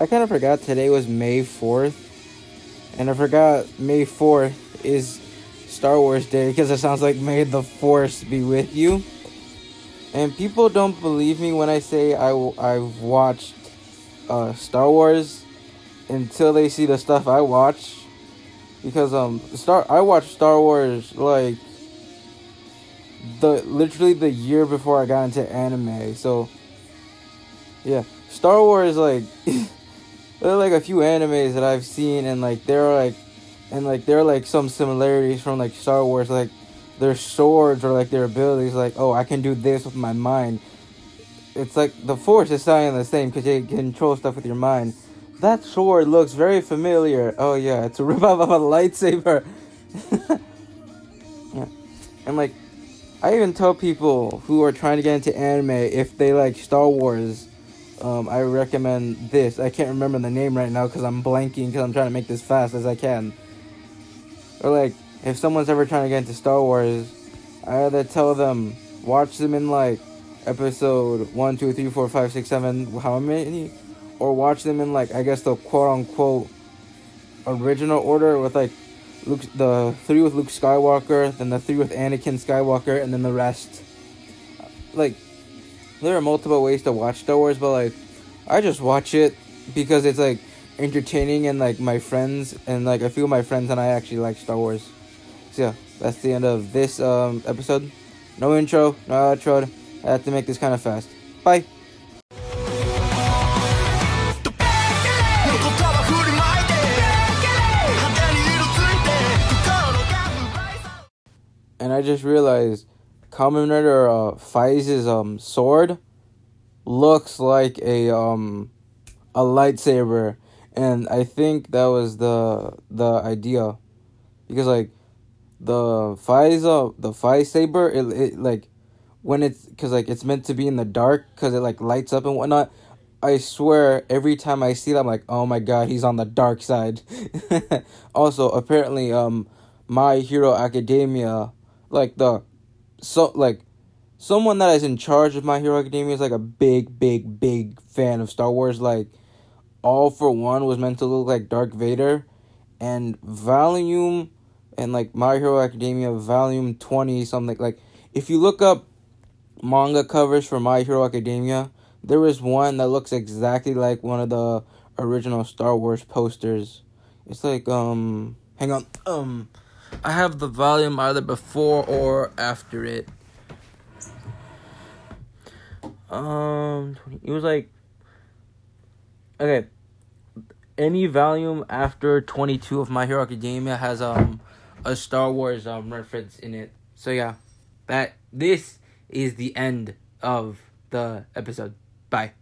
I kind of forgot today was May 4th. And I forgot May 4th is Star Wars Day because it sounds like May the Force be with you. And people don't believe me when I say I, I've watched uh, Star Wars until they see the stuff I watch. Because um Star I watched Star Wars like the literally the year before I got into anime. So yeah, Star Wars like there are like a few animes that I've seen and like there are like and like there are like some similarities from like Star Wars like their swords or like their abilities like oh I can do this with my mind. It's like the force is sounding the same because you control stuff with your mind. That sword looks very familiar. Oh yeah, it's a ripoff of a lightsaber. yeah. And like I even tell people who are trying to get into anime if they like Star Wars, um, I recommend this. I can't remember the name right now because I'm blanking because I'm trying to make this fast as I can. Or like if someone's ever trying to get into Star Wars, I either tell them watch them in like episode one, two, three, four, five, six, seven, how many, or watch them in like I guess the quote unquote original order with like Luke, the three with Luke Skywalker, then the three with Anakin Skywalker, and then the rest. Like, there are multiple ways to watch Star Wars, but like, I just watch it because it's like entertaining and like my friends and like a few of my friends and I actually like Star Wars. So yeah, that's the end of this um episode. No intro, no outro. I have to make this kind of fast. Bye. And I just realized Commander uh, Faiz's um sword looks like a um a lightsaber and I think that was the the idea because like the Faiza the Faiz saber it, it like when it's because like it's meant to be in the dark because it like lights up and whatnot. I swear every time I see that I'm like, oh my god, he's on the dark side. also, apparently, um, My Hero Academia, like the, so like, someone that is in charge of My Hero Academia is like a big, big, big fan of Star Wars. Like, All for One was meant to look like Darth Vader, and Volume, and like My Hero Academia Volume twenty something like, if you look up manga covers for My Hero Academia, there is one that looks exactly like one of the original Star Wars posters. It's like um hang on. Um I have the volume either before or after it. Um it was like Okay. Any volume after 22 of My Hero Academia has um a Star Wars um reference in it. So yeah, that this is the end of the episode. Bye.